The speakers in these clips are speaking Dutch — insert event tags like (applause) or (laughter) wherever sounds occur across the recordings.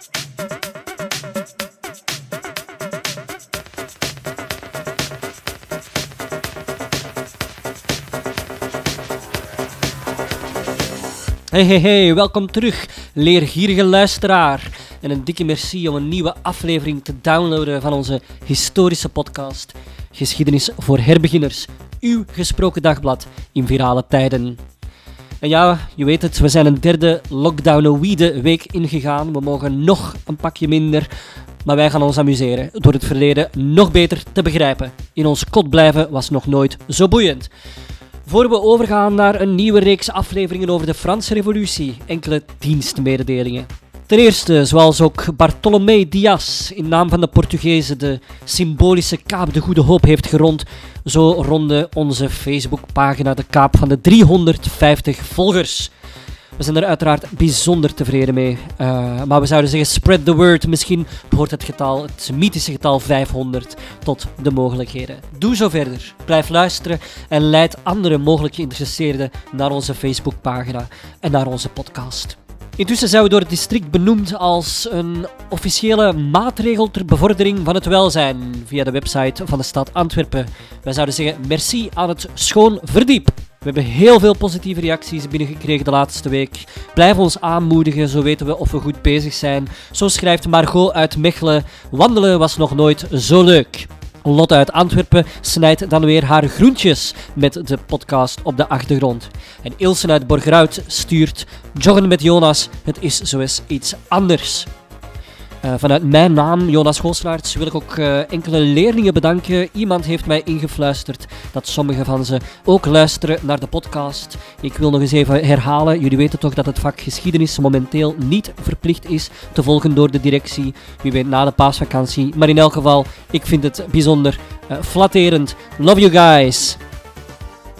Hey, hey, hey, welkom terug, leergierige luisteraar. En een dikke merci om een nieuwe aflevering te downloaden van onze historische podcast Geschiedenis voor herbeginners. Uw gesproken dagblad in virale tijden. En ja, je weet het, we zijn een derde lockdown-weede week ingegaan. We mogen nog een pakje minder, maar wij gaan ons amuseren door het verleden nog beter te begrijpen. In ons kot blijven was nog nooit zo boeiend. Voor we overgaan naar een nieuwe reeks afleveringen over de Franse Revolutie, enkele dienstmededelingen. Ten eerste, zoals ook Bartolomé Dias in naam van de Portugezen de symbolische Kaap de Goede Hoop heeft gerond, zo ronde onze Facebookpagina de Kaap van de 350 volgers. We zijn er uiteraard bijzonder tevreden mee. Uh, maar we zouden zeggen, spread the word. Misschien behoort het getal, het mythische getal 500, tot de mogelijkheden. Doe zo verder. Blijf luisteren en leid andere mogelijk geïnteresseerden naar onze Facebookpagina en naar onze podcast. Intussen zijn we door het district benoemd als een officiële maatregel ter bevordering van het welzijn via de website van de stad Antwerpen. Wij zouden zeggen merci aan het Schoon Verdiep. We hebben heel veel positieve reacties binnengekregen de laatste week. Blijf ons aanmoedigen, zo weten we of we goed bezig zijn. Zo schrijft Margot uit Mechelen: Wandelen was nog nooit zo leuk. Lotte uit Antwerpen snijdt dan weer haar groentjes met de podcast op de achtergrond. En Ilse uit Borgerhout stuurt Joggen met Jonas, het is zo eens iets anders. Uh, vanuit mijn naam, Jonas Gooslaerts, wil ik ook uh, enkele leerlingen bedanken. Iemand heeft mij ingefluisterd dat sommige van ze ook luisteren naar de podcast. Ik wil nog eens even herhalen. Jullie weten toch dat het vak geschiedenis momenteel niet verplicht is te volgen door de directie. Wie weet na de paasvakantie. Maar in elk geval, ik vind het bijzonder uh, flatterend. Love you guys!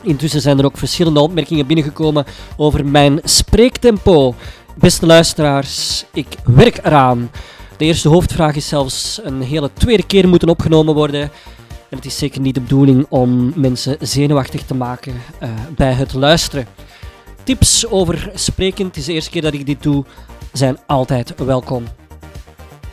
Intussen zijn er ook verschillende opmerkingen binnengekomen over mijn spreektempo. Beste luisteraars, ik werk eraan. De eerste hoofdvraag is zelfs een hele tweede keer moeten opgenomen worden. En het is zeker niet de bedoeling om mensen zenuwachtig te maken uh, bij het luisteren. Tips over spreken, het is de eerste keer dat ik dit doe, zijn altijd welkom.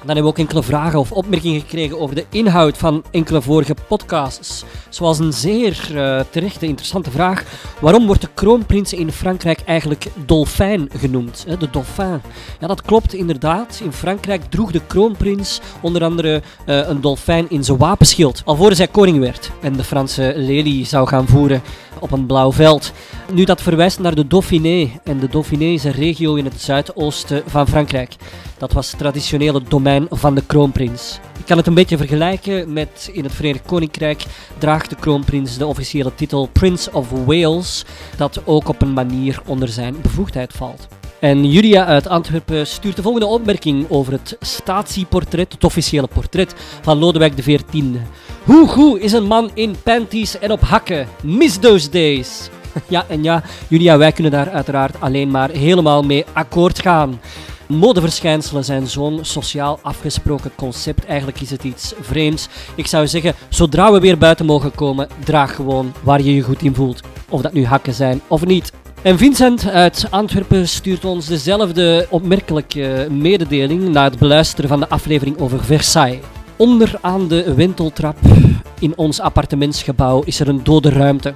Dan hebben we ook enkele vragen of opmerkingen gekregen over de inhoud van enkele vorige podcasts. Zoals een zeer uh, terechte, interessante vraag. Waarom wordt de kroonprins in Frankrijk eigenlijk dolfijn genoemd? De dolfijn. Ja, dat klopt inderdaad. In Frankrijk droeg de kroonprins onder andere uh, een dolfijn in zijn wapenschild. Alvorens hij koning werd en de Franse lelie zou gaan voeren op een blauw veld. Nu dat verwijst naar de Dauphiné. En de Dauphiné is een regio in het zuidoosten van Frankrijk. Dat was het traditionele domein van de kroonprins. Ik kan het een beetje vergelijken met in het Verenigd Koninkrijk draagt de kroonprins de officiële titel Prince of Wales, dat ook op een manier onder zijn bevoegdheid valt. En Julia uit Antwerpen stuurt de volgende opmerking over het statieportret, het officiële portret van Lodewijk XIV. Hoe goed is een man in panties en op hakken? Miss those days. (laughs) Ja en ja, Julia, wij kunnen daar uiteraard alleen maar helemaal mee akkoord gaan. Modeverschijnselen zijn zo'n sociaal afgesproken concept. Eigenlijk is het iets vreemds. Ik zou zeggen, zodra we weer buiten mogen komen, draag gewoon waar je je goed in voelt. Of dat nu hakken zijn of niet. En Vincent uit Antwerpen stuurt ons dezelfde opmerkelijke mededeling na het beluisteren van de aflevering over Versailles. Onder aan de wenteltrap in ons appartementsgebouw is er een dode ruimte.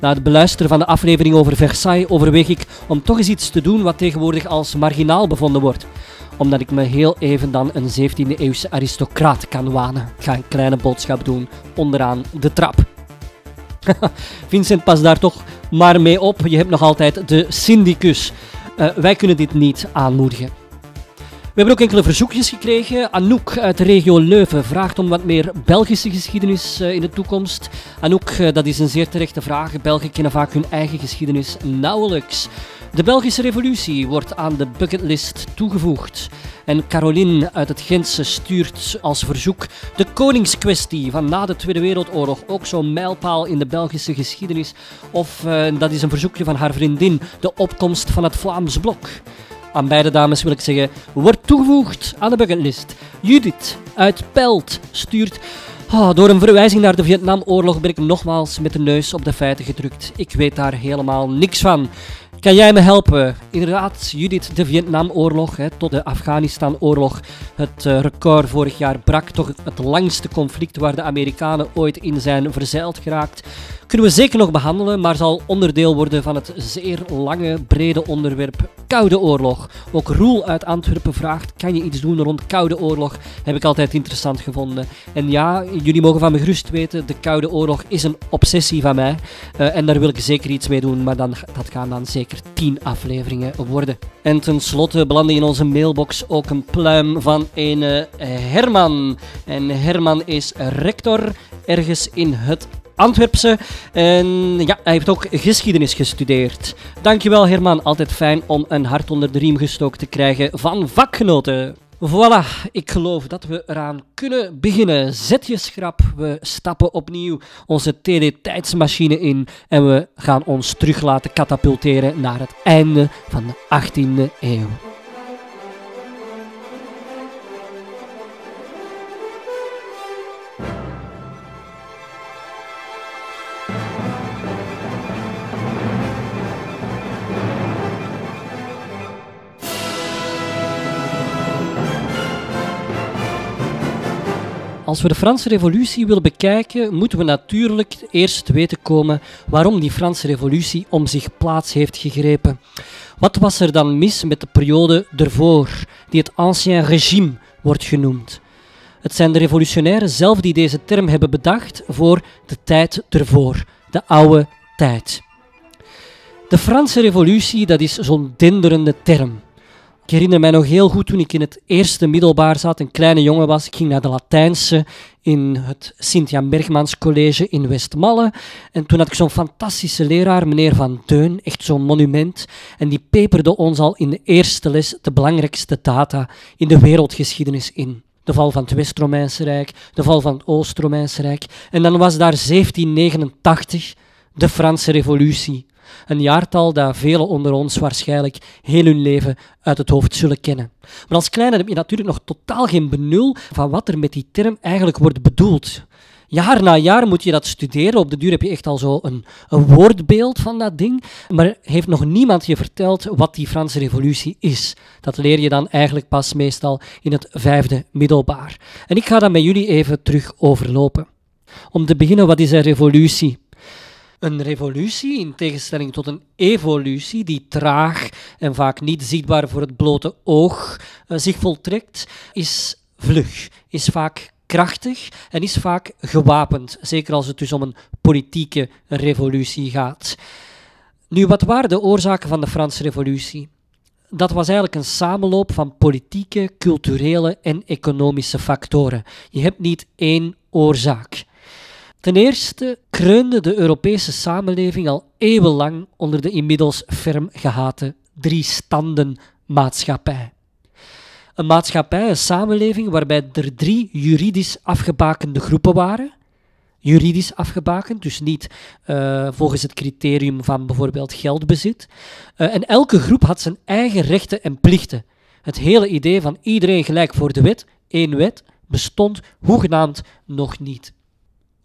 Na het beluisteren van de aflevering over Versailles overweeg ik om toch eens iets te doen wat tegenwoordig als marginaal bevonden wordt. Omdat ik me heel even dan een 17e eeuwse aristocraat kan wanen. Ik ga een kleine boodschap doen onderaan de trap. (laughs) Vincent, pas daar toch maar mee op. Je hebt nog altijd de syndicus. Uh, wij kunnen dit niet aanmoedigen. We hebben ook enkele verzoekjes gekregen. Anouk uit de regio Leuven vraagt om wat meer Belgische geschiedenis uh, in de toekomst. Anouk, uh, dat is een zeer terechte vraag. Belgen kennen vaak hun eigen geschiedenis nauwelijks. De Belgische revolutie wordt aan de bucketlist toegevoegd. En Caroline uit het Gentse stuurt als verzoek de koningskwestie van na de Tweede Wereldoorlog. Ook zo'n mijlpaal in de Belgische geschiedenis. Of uh, dat is een verzoekje van haar vriendin, de opkomst van het Vlaams Blok. Aan beide dames wil ik zeggen, wordt toegevoegd aan de bucketlist. Judith uit Pelt stuurt... Oh, door een verwijzing naar de Vietnamoorlog ben ik nogmaals met de neus op de feiten gedrukt. Ik weet daar helemaal niks van. Kan jij me helpen? Inderdaad, Judith, de Vietnamoorlog hè, tot de Afghanistanoorlog. Het eh, record vorig jaar brak toch het langste conflict waar de Amerikanen ooit in zijn verzeild geraakt kunnen we zeker nog behandelen, maar zal onderdeel worden van het zeer lange, brede onderwerp Koude Oorlog. Ook Roel uit Antwerpen vraagt: kan je iets doen rond Koude Oorlog? Heb ik altijd interessant gevonden. En ja, jullie mogen van me gerust weten: de Koude Oorlog is een obsessie van mij. Uh, en daar wil ik zeker iets mee doen, maar dan, dat gaan dan zeker tien afleveringen worden. En tenslotte belandde in onze mailbox ook een pluim van een uh, Herman. En Herman is rector ergens in het Antwerpse. En ja, hij heeft ook geschiedenis gestudeerd. Dankjewel Herman, altijd fijn om een hart onder de riem gestoken te krijgen van vakgenoten. Voilà, ik geloof dat we eraan kunnen beginnen. Zet je schrap, we stappen opnieuw onze TD-tijdsmachine in en we gaan ons terug laten katapulteren naar het einde van de 18e eeuw. Als we de Franse Revolutie willen bekijken, moeten we natuurlijk eerst weten komen waarom die Franse Revolutie om zich plaats heeft gegrepen. Wat was er dan mis met de periode ervoor, die het Ancien Régime wordt genoemd? Het zijn de revolutionairen zelf die deze term hebben bedacht voor de tijd ervoor, de oude tijd. De Franse Revolutie, dat is zo'n denderende term. Ik herinner mij nog heel goed toen ik in het eerste middelbaar zat, een kleine jongen was. Ik ging naar de Latijnse in het Sint-Jan Bergmans College in Westmalle. En toen had ik zo'n fantastische leraar, meneer Van Deun, echt zo'n monument. En die peperde ons al in de eerste les de belangrijkste data in de wereldgeschiedenis in. De val van het West-Romeinse Rijk, de val van het Oost-Romeinse Rijk. En dan was daar 1789, de Franse Revolutie. Een jaartal dat velen onder ons waarschijnlijk heel hun leven uit het hoofd zullen kennen. Maar als kleine heb je natuurlijk nog totaal geen benul van wat er met die term eigenlijk wordt bedoeld. Jaar na jaar moet je dat studeren. Op de duur heb je echt al zo een, een woordbeeld van dat ding. Maar heeft nog niemand je verteld wat die Franse revolutie is. Dat leer je dan eigenlijk pas meestal in het vijfde middelbaar. En ik ga dat met jullie even terug overlopen. Om te beginnen, wat is een revolutie? Een revolutie, in tegenstelling tot een evolutie die traag en vaak niet zichtbaar voor het blote oog uh, zich voltrekt, is vlug, is vaak krachtig en is vaak gewapend, zeker als het dus om een politieke revolutie gaat. Nu, wat waren de oorzaken van de Franse Revolutie? Dat was eigenlijk een samenloop van politieke, culturele en economische factoren. Je hebt niet één oorzaak. Ten eerste kreunde de Europese samenleving al eeuwenlang onder de inmiddels ferm gehate drie-standen-maatschappij. Een maatschappij, een samenleving waarbij er drie juridisch afgebakende groepen waren. Juridisch afgebakend, dus niet uh, volgens het criterium van bijvoorbeeld geldbezit. Uh, en elke groep had zijn eigen rechten en plichten. Het hele idee van iedereen gelijk voor de wet, één wet, bestond hoegenaamd nog niet.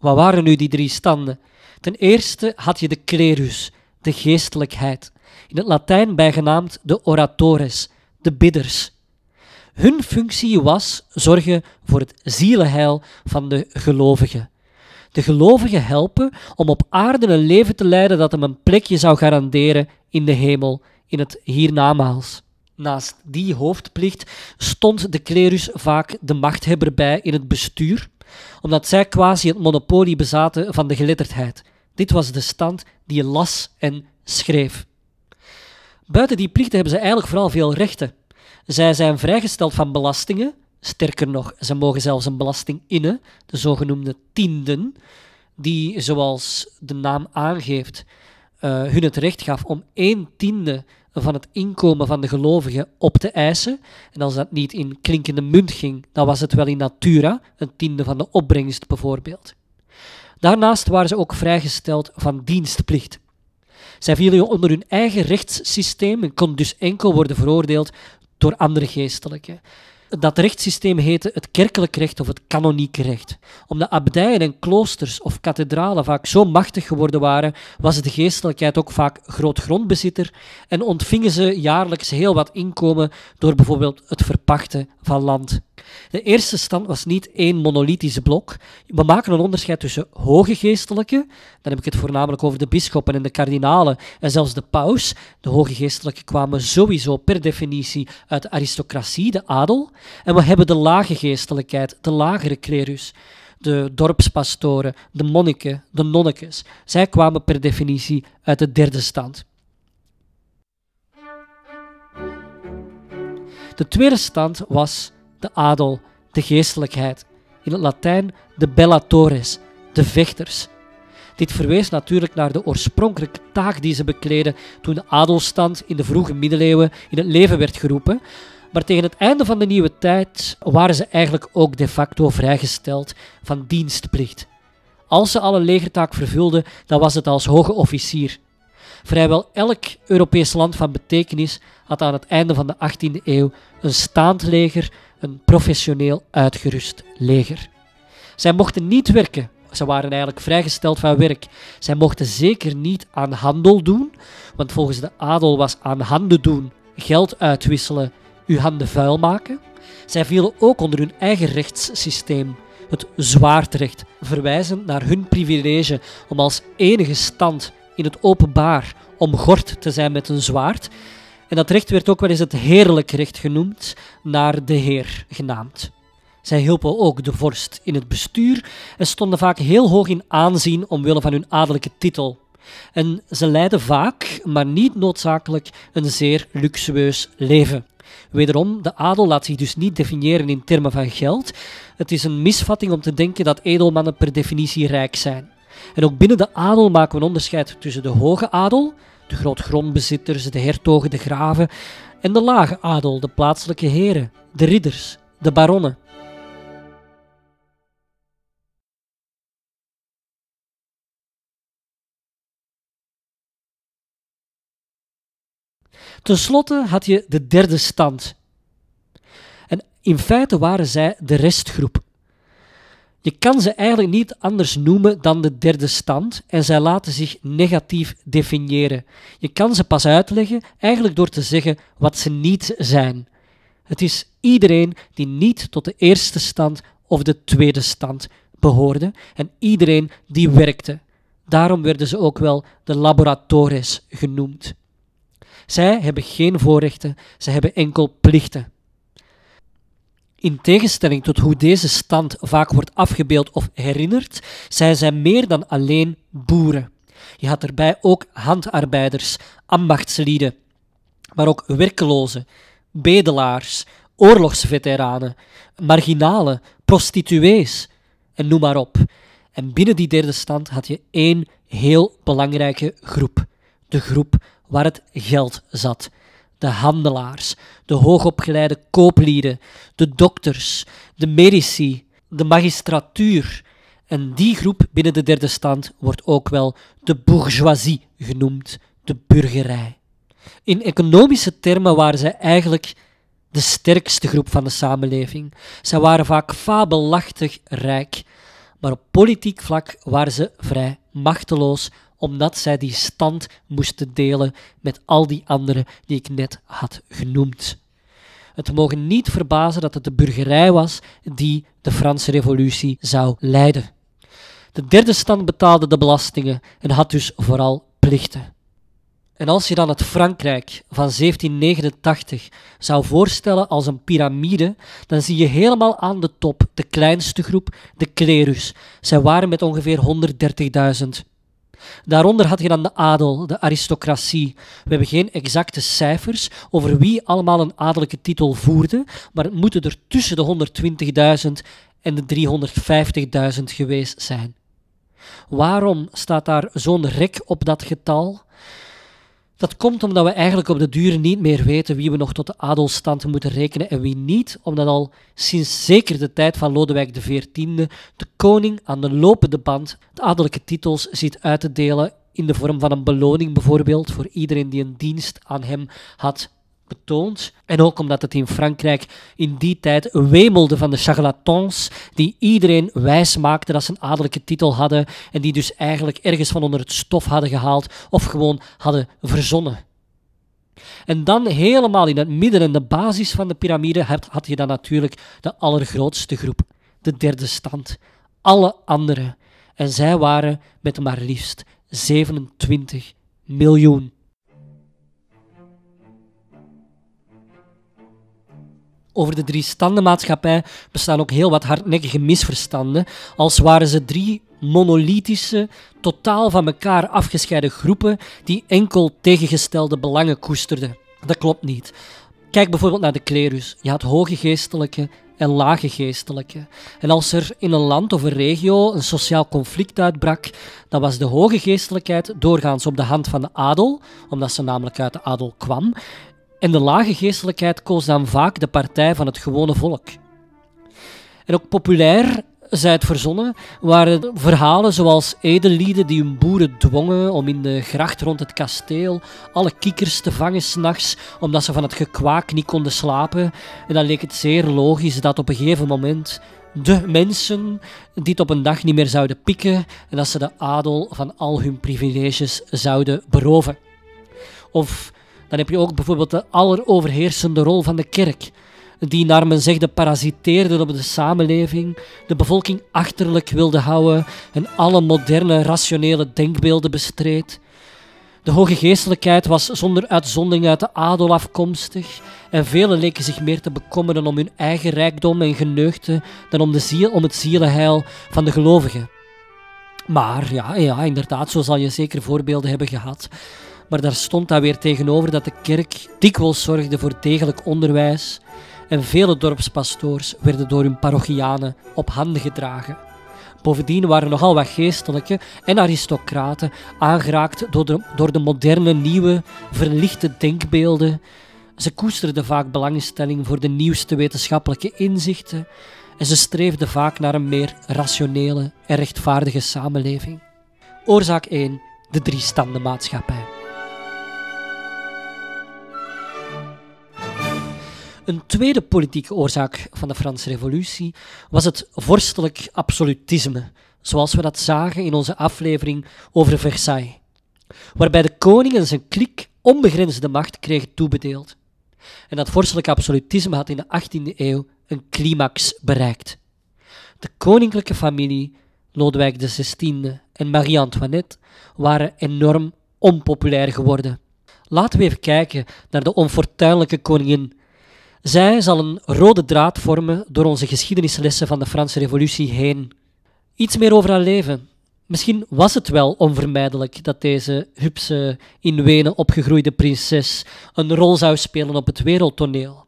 Wat waren nu die drie standen? Ten eerste had je de clerus, de geestelijkheid, in het Latijn bijgenaamd de oratores, de bidders. Hun functie was zorgen voor het zielenheil van de gelovigen. De gelovigen helpen om op aarde een leven te leiden dat hem een plekje zou garanderen in de hemel, in het hiernamaals. Naast die hoofdplicht stond de clerus vaak de machthebber bij in het bestuur, omdat zij quasi het monopolie bezaten van de geletterdheid. Dit was de stand die las en schreef. Buiten die plichten hebben ze eigenlijk vooral veel rechten. Zij zijn vrijgesteld van belastingen. Sterker nog, ze mogen zelfs een belasting innen, de zogenoemde tienden, die, zoals de naam aangeeft, uh, hun het recht gaf om één tiende van het inkomen van de gelovigen op te eisen. En als dat niet in klinkende munt ging, dan was het wel in natura, een tiende van de opbrengst bijvoorbeeld. Daarnaast waren ze ook vrijgesteld van dienstplicht. Zij vielen onder hun eigen rechtssysteem en konden dus enkel worden veroordeeld door andere geestelijken. Dat rechtssysteem heette het kerkelijk recht of het kanonieke recht. Omdat abdijen en kloosters of kathedralen vaak zo machtig geworden waren, was de geestelijkheid ook vaak groot grondbezitter en ontvingen ze jaarlijks heel wat inkomen door bijvoorbeeld het verpachten van land. De eerste stand was niet één monolithisch blok. We maken een onderscheid tussen hoge geestelijke, dan heb ik het voornamelijk over de bisschoppen en de kardinalen en zelfs de paus. De hoge geestelijke kwamen sowieso per definitie uit de aristocratie, de adel. En we hebben de lage geestelijkheid, de lagere klerus de dorpspastoren, de monniken, de nonnekes. Zij kwamen per definitie uit de derde stand. De tweede stand was de adel, de geestelijkheid. In het Latijn de bellatores, de vechters. Dit verwees natuurlijk naar de oorspronkelijke taak die ze bekleden toen de adelstand in de vroege middeleeuwen in het leven werd geroepen. Maar tegen het einde van de nieuwe tijd waren ze eigenlijk ook de facto vrijgesteld van dienstplicht. Als ze al een legertaak vervulden, dan was het als hoge officier. Vrijwel elk Europees land van betekenis had aan het einde van de 18e eeuw een staand leger, een professioneel uitgerust leger. Zij mochten niet werken, ze waren eigenlijk vrijgesteld van werk. Zij mochten zeker niet aan handel doen, want volgens de adel was aan handen doen, geld uitwisselen, uw handen vuil maken. Zij vielen ook onder hun eigen rechtssysteem, het zwaardrecht, verwijzend naar hun privilege om als enige stand in het openbaar omgord te zijn met een zwaard. En dat recht werd ook wel eens het heerlijk recht genoemd, naar de Heer genaamd. Zij hielpen ook de vorst in het bestuur en stonden vaak heel hoog in aanzien omwille van hun adellijke titel. En ze leidden vaak, maar niet noodzakelijk, een zeer luxueus leven. Wederom, de adel laat zich dus niet definiëren in termen van geld. Het is een misvatting om te denken dat edelmannen per definitie rijk zijn. En ook binnen de adel maken we een onderscheid tussen de hoge adel, de grootgrondbezitters, de hertogen, de graven, en de lage adel, de plaatselijke heren, de ridders, de baronnen. Ten slotte had je de derde stand. En in feite waren zij de restgroep. Je kan ze eigenlijk niet anders noemen dan de derde stand en zij laten zich negatief definiëren. Je kan ze pas uitleggen eigenlijk door te zeggen wat ze niet zijn. Het is iedereen die niet tot de eerste stand of de tweede stand behoorde en iedereen die werkte. Daarom werden ze ook wel de laboratores genoemd. Zij hebben geen voorrechten, ze hebben enkel plichten. In tegenstelling tot hoe deze stand vaak wordt afgebeeld of herinnerd, zijn zij meer dan alleen boeren. Je had erbij ook handarbeiders, ambachtslieden, maar ook werkelozen, bedelaars, oorlogsveteranen, marginalen, prostituees en noem maar op. En binnen die derde stand had je één heel belangrijke groep: de groep waar het geld zat. De handelaars, de hoogopgeleide kooplieden, de dokters, de medici, de magistratuur. En die groep binnen de derde stand wordt ook wel de bourgeoisie genoemd, de burgerij. In economische termen waren zij eigenlijk de sterkste groep van de samenleving. Zij waren vaak fabelachtig rijk, maar op politiek vlak waren ze vrij machteloos omdat zij die stand moesten delen met al die anderen die ik net had genoemd. Het mogen niet verbazen dat het de burgerij was die de Franse Revolutie zou leiden. De derde stand betaalde de belastingen en had dus vooral plichten. En als je dan het Frankrijk van 1789 zou voorstellen als een piramide, dan zie je helemaal aan de top de kleinste groep, de klerus. Zij waren met ongeveer 130.000 Daaronder had je dan de adel, de aristocratie. We hebben geen exacte cijfers over wie allemaal een adellijke titel voerde, maar het moeten er tussen de 120.000 en de 350.000 geweest zijn. Waarom staat daar zo'n rek op dat getal? Dat komt omdat we eigenlijk op de duur niet meer weten wie we nog tot de adelstand moeten rekenen en wie niet, omdat al sinds zeker de tijd van Lodewijk XIV de koning aan de lopende band de adellijke titels ziet uit te delen in de vorm van een beloning bijvoorbeeld voor iedereen die een dienst aan hem had En ook omdat het in Frankrijk in die tijd wemelde van de charlatans die iedereen wijs maakten dat ze een adellijke titel hadden en die dus eigenlijk ergens van onder het stof hadden gehaald of gewoon hadden verzonnen. En dan helemaal in het midden en de basis van de piramide had je dan natuurlijk de allergrootste groep, de derde stand. Alle anderen. En zij waren met maar liefst 27 miljoen. Over de drie standenmaatschappij bestaan ook heel wat hardnekkige misverstanden, als waren ze drie monolithische, totaal van elkaar afgescheiden groepen die enkel tegengestelde belangen koesterden. Dat klopt niet. Kijk bijvoorbeeld naar de klerus. Je had hoge geestelijke en lage geestelijke. En als er in een land of een regio een sociaal conflict uitbrak, dan was de hoge geestelijkheid doorgaans op de hand van de adel, omdat ze namelijk uit de adel kwam, en de lage geestelijkheid koos dan vaak de partij van het gewone volk. En ook populair zij het verzonnen, waren verhalen zoals edellieden die hun boeren dwongen om in de gracht rond het kasteel alle kikkers te vangen s'nachts, omdat ze van het gekwaak niet konden slapen. En dan leek het zeer logisch dat op een gegeven moment de mensen dit op een dag niet meer zouden pikken en dat ze de adel van al hun privileges zouden beroven. Of dan heb je ook bijvoorbeeld de alleroverheersende rol van de kerk die naar men zegde parasiteerden op de samenleving, de bevolking achterlijk wilde houden en alle moderne rationele denkbeelden bestreed. De hoge geestelijkheid was zonder uitzondering uit de adel afkomstig en velen leken zich meer te bekommeren om hun eigen rijkdom en geneugte dan om, de ziel, om het zielenheil van de gelovigen. Maar ja, ja, inderdaad, zo zal je zeker voorbeelden hebben gehad. Maar daar stond daar weer tegenover dat de kerk dikwijls zorgde voor degelijk onderwijs, en vele dorpspastoors werden door hun parochianen op handen gedragen. Bovendien waren nogal wat geestelijke en aristocraten aangeraakt door de, door de moderne, nieuwe, verlichte denkbeelden. Ze koesterden vaak belangstelling voor de nieuwste wetenschappelijke inzichten en ze streefden vaak naar een meer rationele en rechtvaardige samenleving. Oorzaak 1: de drie-standenmaatschappij. Een tweede politieke oorzaak van de Franse Revolutie was het vorstelijk absolutisme, zoals we dat zagen in onze aflevering over Versailles, waarbij de koning en zijn kliek onbegrensde macht kregen toebedeeld. En dat vorstelijk absolutisme had in de 18e eeuw een climax bereikt. De koninklijke familie, Lodewijk XVI en Marie-Antoinette, waren enorm onpopulair geworden. Laten we even kijken naar de onfortuinlijke koningin zij zal een rode draad vormen door onze geschiedenislessen van de Franse Revolutie heen. Iets meer over haar leven. Misschien was het wel onvermijdelijk dat deze hupse, in Wenen opgegroeide prinses een rol zou spelen op het wereldtoneel.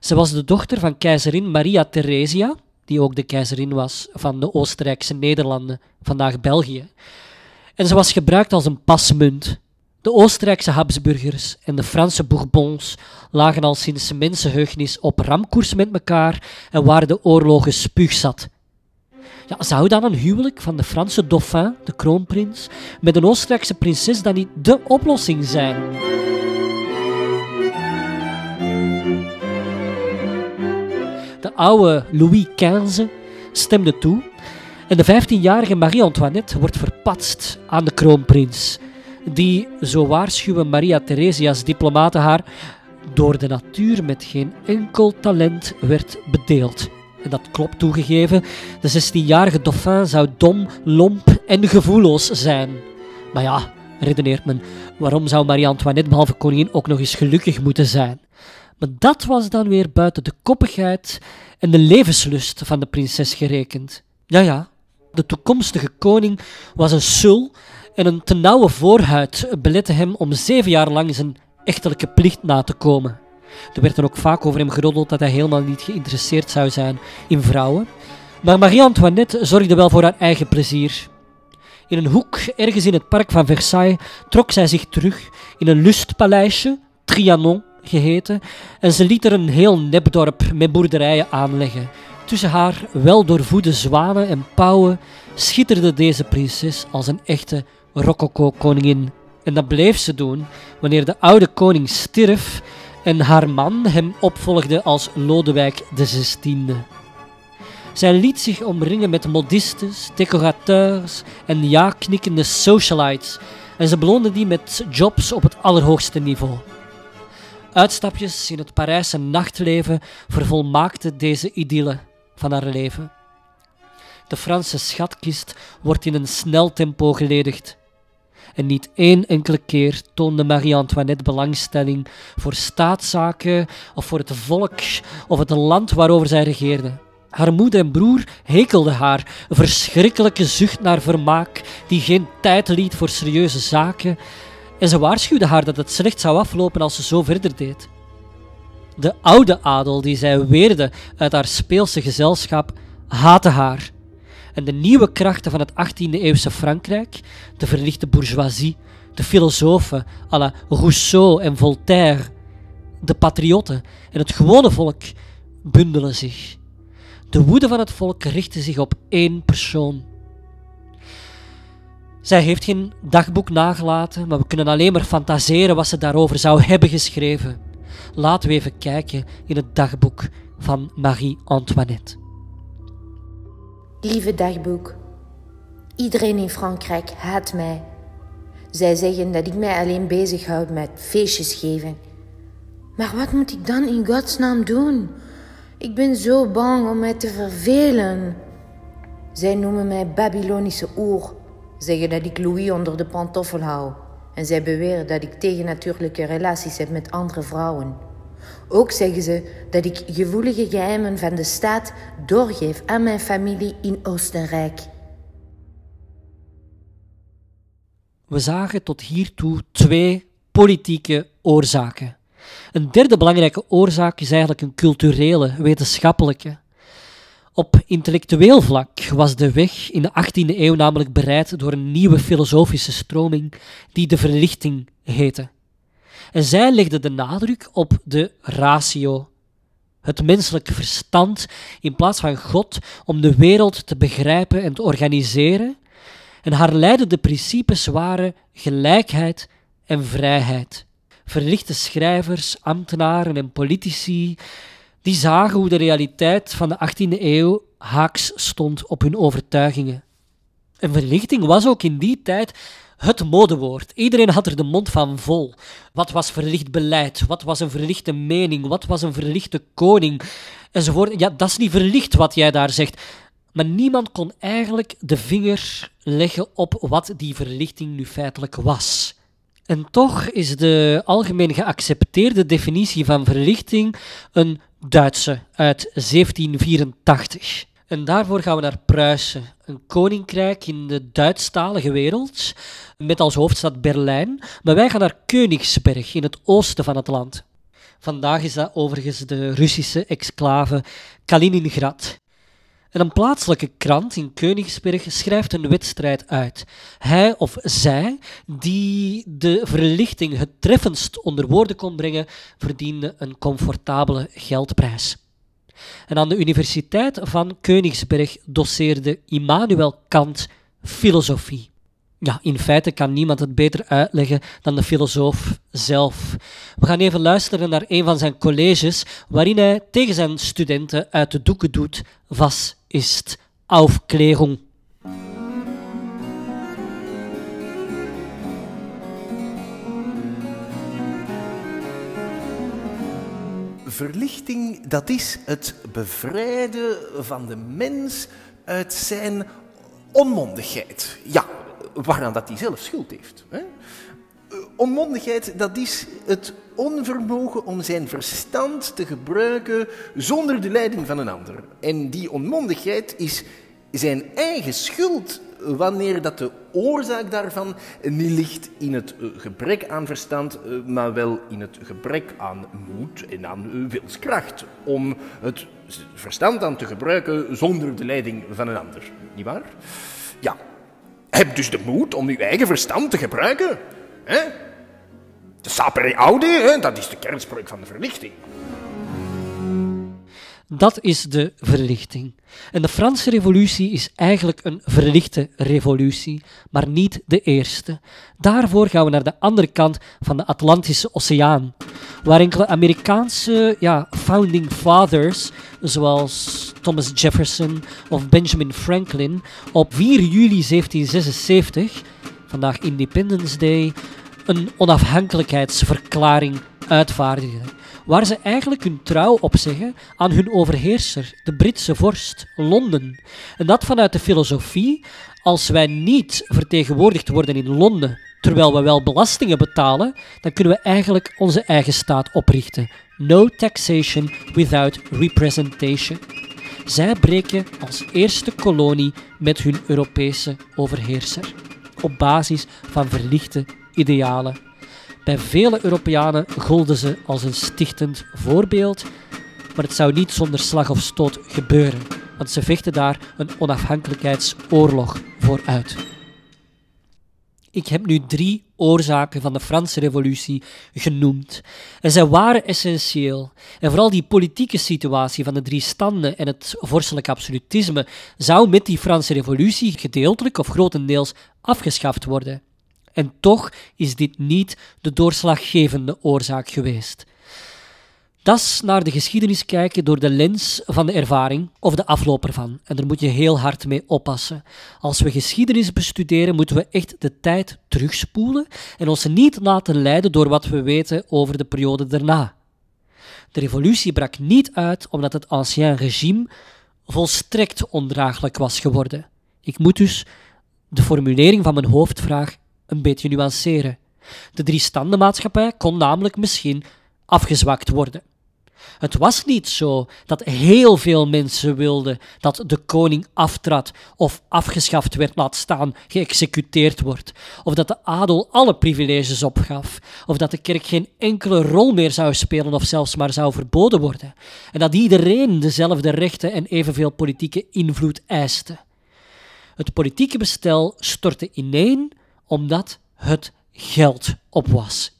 Ze was de dochter van keizerin Maria Theresia, die ook de keizerin was van de Oostenrijkse Nederlanden, vandaag België. En ze was gebruikt als een pasmunt de Oostenrijkse Habsburgers en de Franse Bourbons lagen al sinds mensenheugnis op ramkoers met elkaar en waren de oorlogen spuugzat. Ja, zou dan een huwelijk van de Franse dauphin, de kroonprins, met een Oostenrijkse prinses dan niet de oplossing zijn? De oude Louis XV stemde toe en de 15-jarige Marie-Antoinette wordt verpatst aan de kroonprins die, zo waarschuwen Maria Theresia's diplomaten haar, door de natuur met geen enkel talent werd bedeeld. En dat klopt toegegeven, de 16-jarige dauphin zou dom, lomp en gevoelloos zijn. Maar ja, redeneert men, waarom zou Marie-Antoinette behalve koningin ook nog eens gelukkig moeten zijn? Maar dat was dan weer buiten de koppigheid en de levenslust van de prinses gerekend. Ja, ja, de toekomstige koning was een sul en een te nauwe voorhuid belette hem om zeven jaar lang zijn echtelijke plicht na te komen. Er werd dan ook vaak over hem geroddeld dat hij helemaal niet geïnteresseerd zou zijn in vrouwen. Maar Marie-Antoinette zorgde wel voor haar eigen plezier. In een hoek, ergens in het park van Versailles, trok zij zich terug in een lustpaleisje, Trianon geheten, en ze liet er een heel nepdorp met boerderijen aanleggen. Tussen haar weldoorvoede zwanen en pauwen schitterde deze prinses als een echte rococo-koningin. En dat bleef ze doen wanneer de oude koning stierf en haar man hem opvolgde als Lodewijk XVI. Zij liet zich omringen met modistes, decorateurs en ja-knikkende socialites en ze beloonde die met jobs op het allerhoogste niveau. Uitstapjes in het Parijse nachtleven vervolmaakten deze idylle van haar leven. De Franse schatkist wordt in een snel tempo geledigd. En niet één enkele keer toonde Marie-Antoinette belangstelling voor staatszaken of voor het volk of het land waarover zij regeerde. Haar moeder en broer hekelden haar, verschrikkelijke zucht naar vermaak die geen tijd liet voor serieuze zaken, en ze waarschuwde haar dat het slecht zou aflopen als ze zo verder deed. De oude adel die zij weerde uit haar speelse gezelschap haatte haar. En de nieuwe krachten van het 18e-eeuwse Frankrijk, de verlichte bourgeoisie, de filosofen à la Rousseau en Voltaire, de patriotten en het gewone volk bundelen zich. De woede van het volk richtte zich op één persoon. Zij heeft geen dagboek nagelaten, maar we kunnen alleen maar fantaseren wat ze daarover zou hebben geschreven. Laten we even kijken in het dagboek van Marie-Antoinette. Lieve dagboek, iedereen in Frankrijk haat mij. Zij zeggen dat ik mij alleen bezighoud met feestjes geven. Maar wat moet ik dan in godsnaam doen? Ik ben zo bang om mij te vervelen. Zij noemen mij Babylonische oer, zeggen dat ik Louis onder de pantoffel hou. En zij beweren dat ik tegennatuurlijke relaties heb met andere vrouwen. Ook zeggen ze dat ik gevoelige geheimen van de staat doorgeef aan mijn familie in Oostenrijk. We zagen tot hiertoe twee politieke oorzaken. Een derde belangrijke oorzaak is eigenlijk een culturele, wetenschappelijke. Op intellectueel vlak was de weg in de 18e eeuw namelijk bereid door een nieuwe filosofische stroming die de verlichting heette. En zij legde de nadruk op de ratio, het menselijke verstand, in plaats van God om de wereld te begrijpen en te organiseren. En haar leidende principes waren gelijkheid en vrijheid. Verlichte schrijvers, ambtenaren en politici die zagen hoe de realiteit van de 18e eeuw haaks stond op hun overtuigingen. En verlichting was ook in die tijd het modewoord. Iedereen had er de mond van vol. Wat was verlicht beleid? Wat was een verlichte mening? Wat was een verlichte koning? Enzovoort. Ja, dat is niet verlicht wat jij daar zegt. Maar niemand kon eigenlijk de vinger leggen op wat die verlichting nu feitelijk was. En toch is de algemeen geaccepteerde definitie van verlichting een Duitse uit 1784. En daarvoor gaan we naar Pruisen, een koninkrijk in de Duitsstalige wereld, met als hoofdstad Berlijn. Maar wij gaan naar Königsberg in het oosten van het land. Vandaag is dat overigens de Russische exclave Kaliningrad. En een plaatselijke krant in Königsberg schrijft een wedstrijd uit. Hij of zij die de verlichting het treffendst onder woorden kon brengen, verdiende een comfortabele geldprijs. En aan de Universiteit van Königsberg doseerde Immanuel Kant filosofie. Ja, in feite kan niemand het beter uitleggen dan de filosoof zelf. We gaan even luisteren naar een van zijn colleges, waarin hij tegen zijn studenten uit de doeken doet: Was ist Aufklärung? Verlichting, dat is het bevrijden van de mens uit zijn onmondigheid. Ja, waaraan dat hij zelf schuld heeft. Hè? Onmondigheid, dat is het onvermogen om zijn verstand te gebruiken zonder de leiding van een ander. En die onmondigheid is zijn eigen schuld wanneer dat de oorzaak daarvan niet ligt in het eh, gebrek aan verstand, eh, maar wel in het gebrek aan moed en aan eh, wilskracht om het verstand aan te gebruiken zonder de leiding van een ander. Niet waar? Ja. Heb dus de moed om uw eigen verstand te gebruiken. Hè? De sapere aude, hè? dat is de kernspreuk van de verlichting. Dat is de verlichting. En de Franse revolutie is eigenlijk een verlichte revolutie, maar niet de eerste. Daarvoor gaan we naar de andere kant van de Atlantische Oceaan, waar enkele Amerikaanse ja, founding fathers, zoals Thomas Jefferson of Benjamin Franklin, op 4 juli 1776, vandaag Independence Day, een onafhankelijkheidsverklaring uitvaardigden waar ze eigenlijk hun trouw opzeggen aan hun overheerser, de Britse vorst, Londen. En dat vanuit de filosofie, als wij niet vertegenwoordigd worden in Londen, terwijl we wel belastingen betalen, dan kunnen we eigenlijk onze eigen staat oprichten. No taxation without representation. Zij breken als eerste kolonie met hun Europese overheerser, op basis van verlichte idealen bij vele Europeanen golden ze als een stichtend voorbeeld, maar het zou niet zonder slag of stoot gebeuren, want ze vechten daar een onafhankelijkheidsoorlog voor uit. Ik heb nu drie oorzaken van de Franse Revolutie genoemd. En zij waren essentieel. En vooral die politieke situatie van de drie standen en het vorstelijk absolutisme zou met die Franse Revolutie gedeeltelijk of grotendeels afgeschaft worden. En toch is dit niet de doorslaggevende oorzaak geweest. Dat is naar de geschiedenis kijken door de lens van de ervaring of de afloop ervan. En daar moet je heel hard mee oppassen. Als we geschiedenis bestuderen, moeten we echt de tijd terugspoelen en ons niet laten leiden door wat we weten over de periode daarna. De revolutie brak niet uit omdat het ancien regime volstrekt ondraaglijk was geworden. Ik moet dus de formulering van mijn hoofdvraag een beetje nuanceren. De drie-standenmaatschappij kon namelijk misschien afgezwakt worden. Het was niet zo dat heel veel mensen wilden dat de koning aftrad of afgeschaft werd, laat staan geëxecuteerd wordt, of dat de adel alle privileges opgaf, of dat de kerk geen enkele rol meer zou spelen of zelfs maar zou verboden worden, en dat iedereen dezelfde rechten en evenveel politieke invloed eiste. Het politieke bestel stortte ineen omdat het geld op was.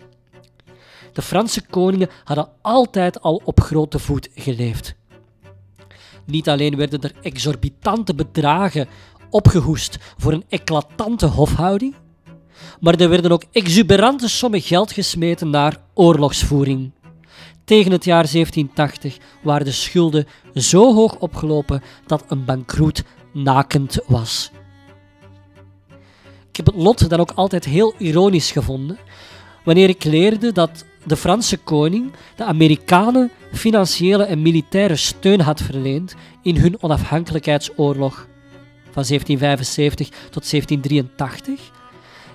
De Franse koningen hadden altijd al op grote voet geleefd. Niet alleen werden er exorbitante bedragen opgehoest voor een eclatante hofhouding, maar er werden ook exuberante sommen geld gesmeten naar oorlogsvoering. Tegen het jaar 1780 waren de schulden zo hoog opgelopen dat een bankroet nakend was. Ik heb het lot dan ook altijd heel ironisch gevonden wanneer ik leerde dat de Franse koning de Amerikanen financiële en militaire steun had verleend in hun onafhankelijkheidsoorlog van 1775 tot 1783.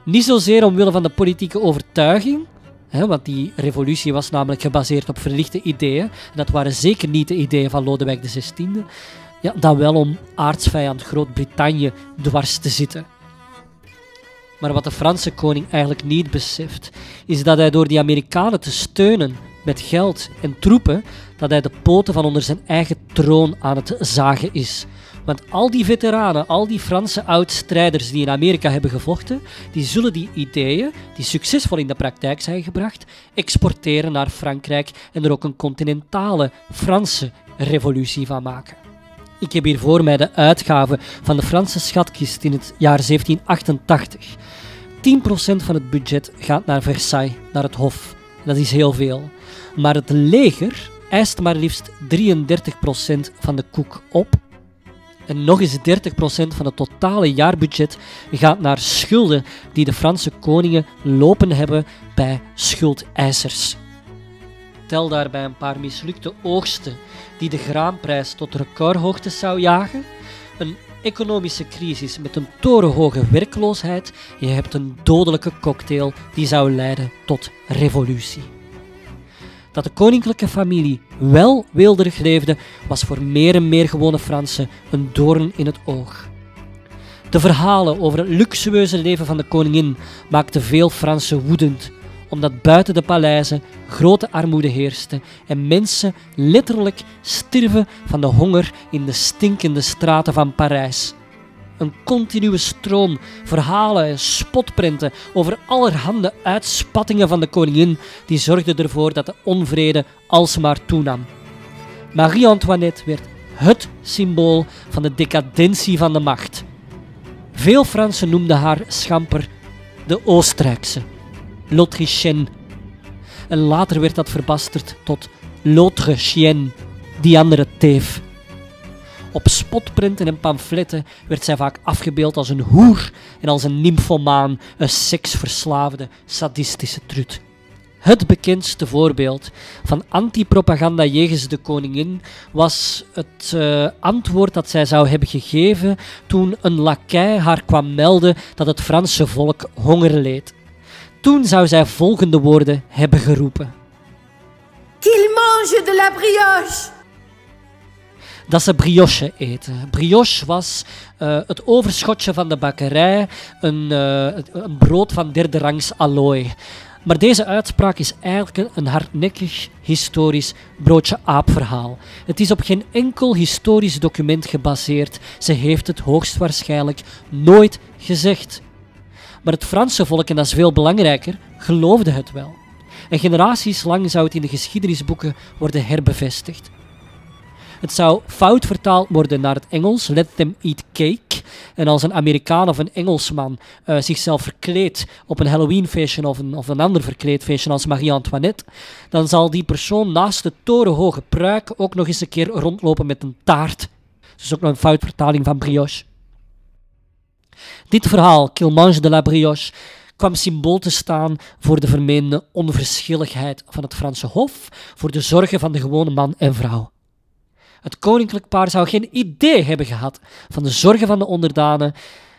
Niet zozeer omwille van de politieke overtuiging, hè, want die revolutie was namelijk gebaseerd op verlichte ideeën, en dat waren zeker niet de ideeën van Lodewijk XVI, ja, dan wel om aardsvijand Groot-Brittannië dwars te zitten. Maar wat de Franse koning eigenlijk niet beseft, is dat hij door die Amerikanen te steunen met geld en troepen, dat hij de poten van onder zijn eigen troon aan het zagen is. Want al die veteranen, al die Franse oud-strijders die in Amerika hebben gevochten, die zullen die ideeën, die succesvol in de praktijk zijn gebracht, exporteren naar Frankrijk en er ook een continentale Franse revolutie van maken. Ik heb hier voor mij de uitgave van de Franse schatkist in het jaar 1788. 10% van het budget gaat naar Versailles, naar het Hof. Dat is heel veel. Maar het leger eist maar liefst 33% van de koek op. En nog eens 30% van het totale jaarbudget gaat naar schulden die de Franse koningen lopen hebben bij schuldeisers. Tel daarbij een paar mislukte oogsten die de graanprijs tot recordhoogte zou jagen, een economische crisis met een torenhoge werkloosheid, je hebt een dodelijke cocktail die zou leiden tot revolutie. Dat de koninklijke familie wel weelderig leefde, was voor meer en meer gewone Fransen een doorn in het oog. De verhalen over het luxueuze leven van de koningin maakten veel Fransen woedend omdat buiten de paleizen grote armoede heerste en mensen letterlijk stierven van de honger in de stinkende straten van Parijs. Een continue stroom verhalen en spotprenten over allerhande uitspattingen van de koningin, die zorgde ervoor dat de onvrede alsmaar toenam. Marie-Antoinette werd het symbool van de decadentie van de macht. Veel Fransen noemden haar schamper de Oostenrijkse, l'Autrichienne. En later werd dat verbasterd tot l'autre die andere teef. Op spotprinten en pamfletten werd zij vaak afgebeeld als een hoer en als een nymphomaan, een seksverslaafde, sadistische trut. Het bekendste voorbeeld van antipropaganda jegens de koningin was het uh, antwoord dat zij zou hebben gegeven toen een lakij haar kwam melden dat het Franse volk honger leed. Toen zou zij volgende woorden hebben geroepen: Qu'il mange de la brioche! dat ze brioche eten. Brioche was uh, het overschotje van de bakkerij, een, uh, een brood van derde rangs allooi. Maar deze uitspraak is eigenlijk een hardnekkig historisch broodje aapverhaal. Het is op geen enkel historisch document gebaseerd. Ze heeft het hoogstwaarschijnlijk nooit gezegd. Maar het Franse volk, en dat is veel belangrijker, geloofde het wel. En generaties lang zou het in de geschiedenisboeken worden herbevestigd. Het zou fout vertaald worden naar het Engels, let them eat cake. En als een Amerikaan of een Engelsman uh, zichzelf verkleedt op een Halloweenfeestje of een, of een ander verkleedfeestje als Marie-Antoinette, dan zal die persoon naast de torenhoge pruik ook nog eens een keer rondlopen met een taart. Dus ook nog een foutvertaling van brioche. Dit verhaal, Kilmange de la Brioche, kwam symbool te staan voor de vermeende onverschilligheid van het Franse Hof, voor de zorgen van de gewone man en vrouw. Het koninklijk paar zou geen idee hebben gehad van de zorgen van de onderdanen.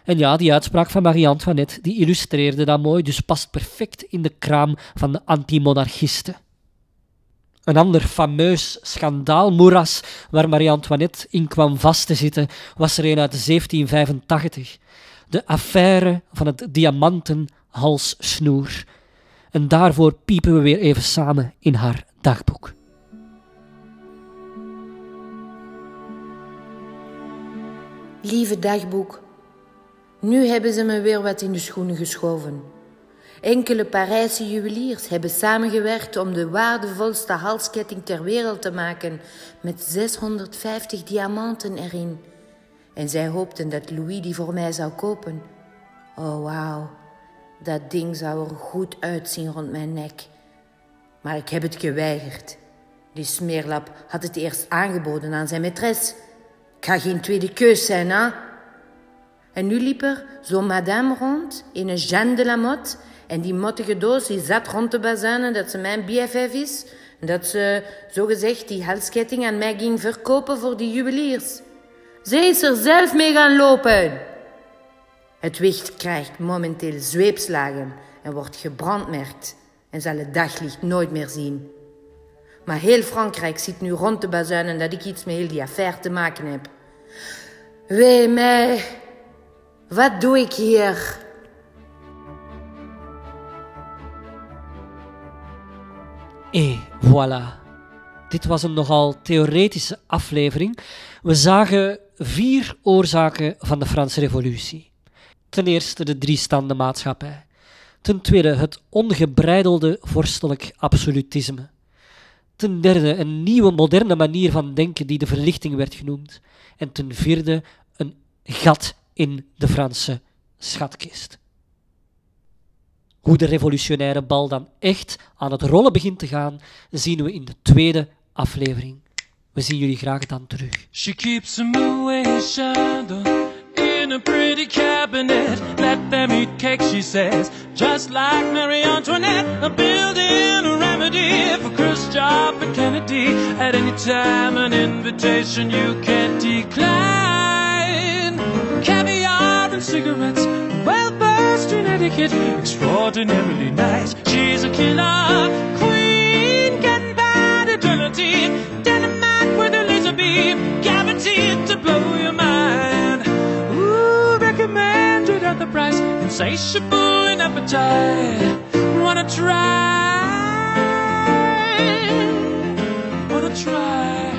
En ja, die uitspraak van Marie-Antoinette die illustreerde dat mooi, dus past perfect in de kraam van de antimonarchisten. Een ander fameus schandaalmoeras waar Marie-Antoinette in kwam vast te zitten, was er een uit 1785. De affaire van het diamantenhalssnoer. En daarvoor piepen we weer even samen in haar dagboek. Lieve dagboek, nu hebben ze me weer wat in de schoenen geschoven. Enkele Parijse juweliers hebben samengewerkt om de waardevolste halsketting ter wereld te maken met 650 diamanten erin. En zij hoopten dat Louis die voor mij zou kopen. Oh wauw, dat ding zou er goed uitzien rond mijn nek. Maar ik heb het geweigerd. Die smeerlap had het eerst aangeboden aan zijn maîtresse. Ik ga geen tweede keus zijn, hè? En nu liep er zo'n madame rond in een Jeanne de la Motte. En die mottige doos die zat rond te bazuinen dat ze mijn BFF is. En dat ze zogezegd die halsketting aan mij ging verkopen voor die juweliers. Ze is er zelf mee gaan lopen. Het wicht krijgt momenteel zweepslagen en wordt gebrandmerkt en zal het daglicht nooit meer zien. Maar heel Frankrijk zit nu rond te bazuinen dat ik iets met heel die affaire te maken heb. Wee mij, wat doe ik hier? Et voilà. Dit was een nogal theoretische aflevering. We zagen vier oorzaken van de Franse Revolutie. Ten eerste de driestandenmaatschappij. Ten tweede het ongebreidelde vorstelijk absolutisme. Ten derde een nieuwe moderne manier van denken die de verlichting werd genoemd. En ten vierde een gat in de Franse schatkist. Hoe de revolutionaire bal dan echt aan het rollen begint te gaan, zien we in de tweede aflevering. We zien jullie graag dan terug. She keeps in a pretty cabinet. Let them eat cake, she says. Just like Marie Antoinette, a building a remedy for Khrushchev and Kennedy. At any time, an invitation you can't decline. Caviar and cigarettes, well versed in etiquette, extraordinarily nice. She's a killer queen, getting bad eternity. Dynamite beam, guaranteed to blow your mind. Ooh, recommended at the price, insatiable in appetite. Wanna try? Wanna try?